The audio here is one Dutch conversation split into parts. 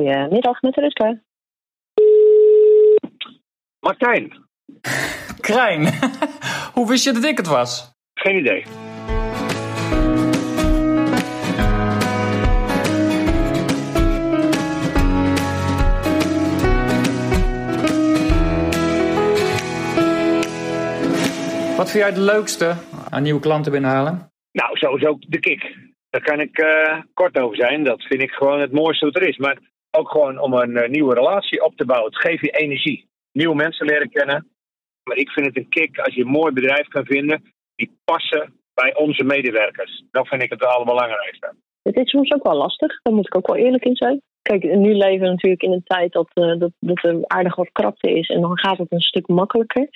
Goedemiddag, met Rutger. Martijn, Krijn, hoe wist je dat ik het was? geen idee. Wat vind jij het leukste aan nieuwe klanten binnenhalen? Nou, sowieso de kick. Daar kan ik eh, kort over zijn. Dat vind ik gewoon het mooiste wat er is. Maar ook gewoon om een eh, nieuwe relatie op te bouwen. Het geeft je energie. Nieuwe mensen leren kennen. Maar ik vind het een kick als je een mooi bedrijf kan vinden die passen bij onze medewerkers. Dat vind ik het allerbelangrijkste. Het is soms ook wel lastig, daar moet ik ook wel eerlijk in zijn. Kijk, nu leven we natuurlijk in een tijd dat, eh, dat, dat er aardig wat krapte is en dan gaat het een stuk makkelijker.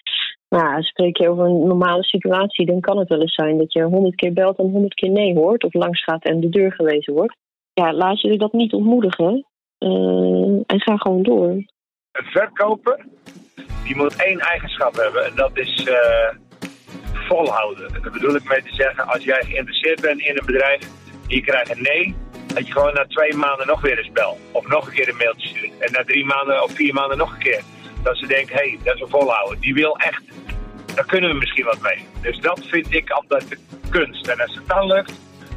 Maar ja, spreek je over een normale situatie, dan kan het wel eens zijn dat je honderd keer belt en honderd keer nee hoort, of langs gaat en de deur gewezen wordt. Ja, laat je dat niet ontmoedigen eh, en ga gewoon door. Een verkoper die moet één eigenschap hebben. En dat is eh, volhouden. Dat bedoel ik mee te zeggen, als jij geïnteresseerd bent in een bedrijf je krijgt een nee, dat je gewoon na twee maanden nog weer eens belt. Of nog een keer een mailtje stuurt. En na drie maanden of vier maanden nog een keer. Dat ze denken, hé, hey, dat is een volhouden. Die wil echt, daar kunnen we misschien wat mee. Dus dat vind ik altijd de kunst. En als het dan lukt,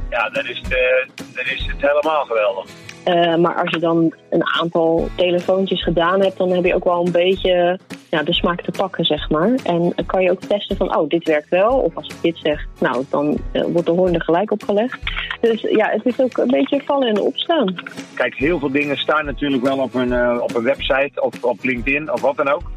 ja, dan is het, eh, dan is het helemaal geweldig. Eh, maar als je dan een aantal telefoontjes gedaan hebt, dan heb je ook wel een beetje de smaak te pakken, zeg maar. En kan je ook testen van, oh, dit werkt wel. Of als ik dit zeg, nou, dan eh, wordt de hoorn er gelijk opgelegd. Dus ja, het is ook een beetje vallen en opstaan. Kijk, heel veel dingen staan natuurlijk wel op een, eh, op een website of op LinkedIn of wat dan ook.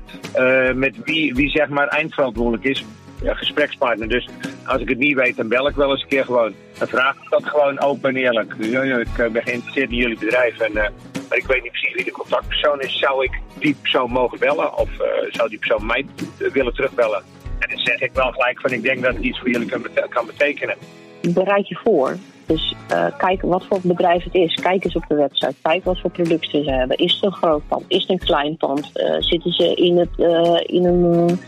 Met wie, wie zeg maar eindverantwoordelijk is, ja, gesprekspartner. Dus als ik het niet weet, dan bel ik wel eens een keer gewoon. Dan vraag ik dat gewoon open en eerlijk. Ik eh, ben geïnteresseerd in jullie bedrijf. En, eh, maar ik weet niet precies wie de contactpersoon is. Zou ik die persoon mogen bellen? Of eh, zou die persoon mij willen terugbellen? En dan zeg ik wel gelijk van ik denk dat het iets voor jullie kan, bete- kan betekenen. Bereid je voor. Dus kijk wat voor bedrijf het is. Kijk eens op de website. Kijk wat voor producten ze hebben. Is het een groot pand? Is het een klein pand? Zitten ze in, het, in, een,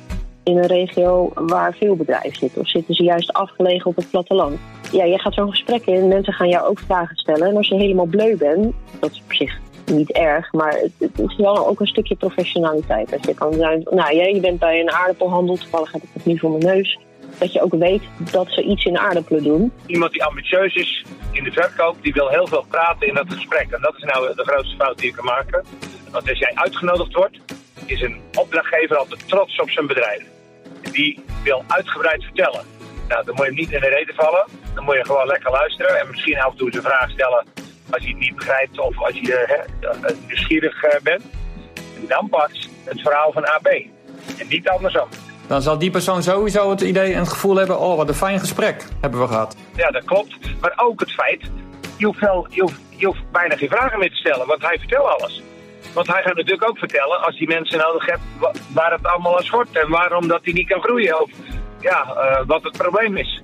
in een regio waar veel bedrijven zitten? Of zitten ze juist afgelegen op het platteland? Ja, je gaat zo'n gesprek in. Mensen gaan jou ook vragen stellen. En als je helemaal bleu bent, dat is op zich niet erg, maar het, is wel ook een stukje professionaliteit. Dat je kan zijn, nou ja, je bent bij een aardappelhandel, toevallig heb ik het nu voor mijn neus. Dat je ook weet dat ze iets in aardappelen doen. Iemand die ambitieus is in de verkoop, die wil heel veel praten in dat gesprek. En dat is nou de grootste fout die je kan maken. Want als jij uitgenodigd wordt, is een opdrachtgever altijd trots op zijn bedrijf. Die wil uitgebreid vertellen. Nou, dan moet je hem niet in de reden vallen. Dan moet je gewoon lekker luisteren en misschien af en toe eens een vraag stellen als je het niet begrijpt of als je hè, nieuwsgierig eh, bent. En dan pas het verhaal van AB. En niet andersom. Dan zal die persoon sowieso het idee en het gevoel hebben... oh, wat een fijn gesprek hebben we gehad. Ja, dat klopt. Maar ook het feit, je hoeft, wel, je hoeft, je hoeft bijna geen vragen meer te stellen, want hij vertelt alles. Want hij gaat natuurlijk ook vertellen, als hij mensen nodig hebt, wa- waar het allemaal aan schort en waarom dat hij niet kan groeien. Of ja, eh, wat het probleem is.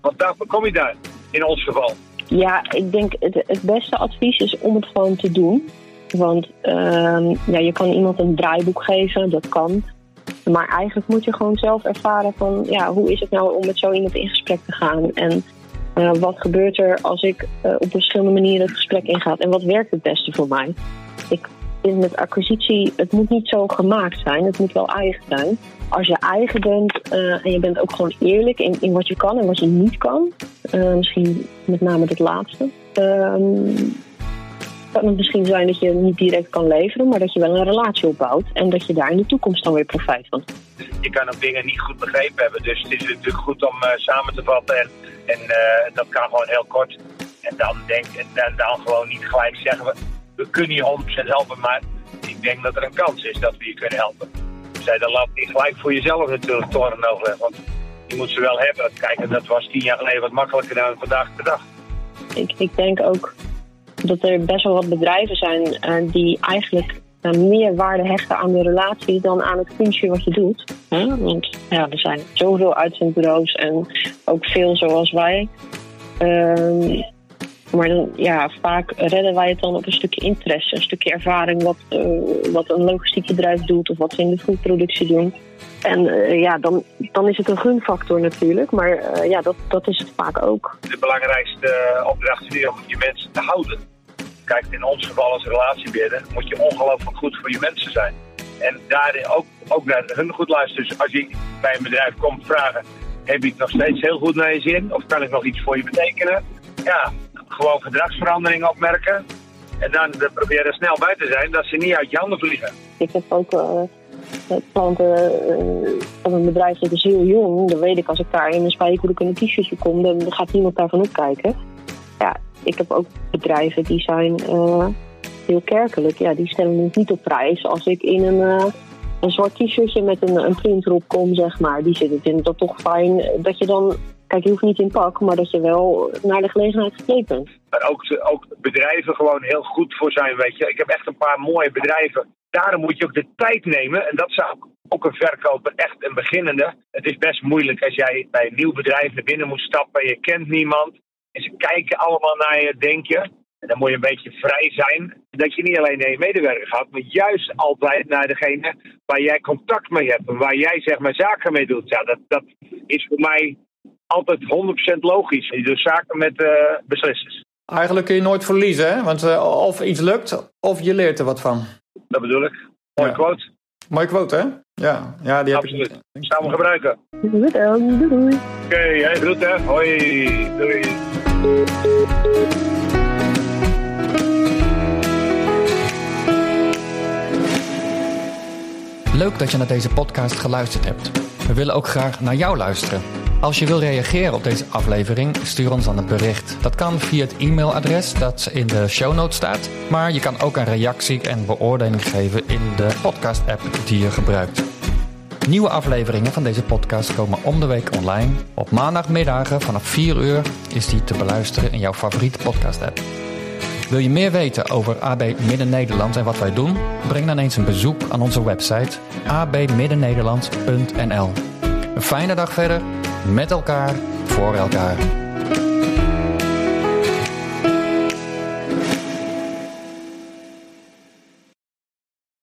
Want daar kom je daar, in ons geval. Ja, ik denk het, het beste advies is om het gewoon te doen. Want ehm, ja, je kan iemand een draaiboek geven, dat kan. Maar eigenlijk moet je gewoon zelf ervaren van ja, hoe is het nou om met zo iemand in gesprek te gaan. En eh, wat gebeurt er als ik eh, op verschillende manieren het gesprek inga. En wat werkt het beste voor mij? Ik met acquisitie, het moet niet zo gemaakt zijn. Het moet wel eigen zijn. Als je eigen bent eh, en je bent ook gewoon eerlijk in, in wat je kan en wat je niet kan. eh, misschien met name het laatste. ehm, kan het misschien zijn dat je niet direct kan leveren, maar dat je wel een relatie opbouwt. En dat je daar in de toekomst dan weer profijt van. Je kan ook dingen niet goed begrepen hebben, dus het is natuurlijk goed om eh, samen te vatten. En, en dat kan gewoon heel kort. En dan, denk, en dan, dan gewoon niet gelijk zeggen, we, kunnen je 100% helpen, maar ik denk dat er een kans is dat we je kunnen helpen. Zij dan laat niet gelijk voor jezelf natuurlijk toren overleggen, want je moet ze wel hebben. Kijk, en dat was tien jaar geleden wat makkelijker dan vandaag de dag. Ik, ik denk ook dat er best wel wat bedrijven zijn eh, die eigenlijk eh, meer waarde hechten aan de relatie dan aan het kunstje wat je doet. Hè? Want ja, er zijn zoveel uitzendbureaus en ook veel zoals wij. Ehm, maar dan, ja, vaak redden wij het dan op een stukje interesse, een stukje ervaring wat, eh, wat een logistiek bedrijf doet of wat ze in de foodproductie doen. En eh, ja, dan, dan is het een gunfactor natuurlijk, maar eh, ja, dat, dat is het vaak ook. De belangrijkste opdracht is weer om je mensen te houden. kijk, in ons geval als relatiebeheerder moet je ongelooflijk goed voor je mensen zijn. En daarin ook, ook naar hun goed luisteren. Dus als je bij een bedrijf komt vragen, heb het nog steeds heel goed naar je zin? Of kan ik nog iets voor je betekenen? Ja, gewoon gedragsverandering opmerken. En dan proberen er snel bij te zijn dat ze niet uit je handen vliegen. Ik heb ook uh, klanten uh, van een bedrijf dat is heel jong. Dan weet ik als ik daar in een spijkerbroek en een t-shirtje kom, dan gaat niemand daarvan opkijken. Ja, ik heb ook bedrijven die zijn heel kerkelijk. Ja, die stellen het niet op prijs als ik in een een zwart t-shirtje met een, een print erop kom, zeg maar. Die zit het in dat toch fijn dat je dan Kijk, je hoeft niet in pak, maar dat je wel naar de gelegenheid gekleed bent. Maar ook, ook bedrijven gewoon heel goed voor zijn, weet je. Ik heb echt een paar mooie bedrijven. Daarom moet je ook de tijd nemen. En dat zou ook een verkoper, echt een beginnende. Het is best moeilijk als jij bij een nieuw bedrijf naar binnen moet stappen. Je kent niemand. En ze kijken allemaal naar je, denk je. En dan moet je een beetje vrij zijn. Dat je niet alleen naar je medewerker gaat, maar juist altijd naar degene waar jij contact mee hebt. En waar jij zeg maar zaken mee doet. Ja, dat, dat is voor mij altijd 100% logisch. Je doet zaken met uh, beslissers. Eigenlijk kun je nooit verliezen, hè? Want uh, of iets lukt, of je leert er wat van. Dat bedoel ik. Mooie ja. quote. Mooie quote, hè? Ja, ja die Absoluut. heb ik. Samen gebruiken. Doei doei. Oké, okay, jij groet hè. Hoi. Doei. Leuk dat je naar deze podcast geluisterd hebt. We willen ook graag naar jou luisteren. Als je wil reageren op deze aflevering, stuur ons dan een bericht. Dat kan via het e-mailadres dat in de show notes staat. Maar je kan ook een reactie en beoordeling geven in de podcast-app die je gebruikt. Nieuwe afleveringen van deze podcast komen om de week online. Op maandagmiddagen vanaf 4 uur is die te beluisteren in jouw favoriete podcast-app. Wil je meer weten over AB Midden-Nederland en wat wij doen? Breng dan eens een bezoek aan onze website abmiddennederland.nl. Een fijne dag verder met elkaar, voor elkaar.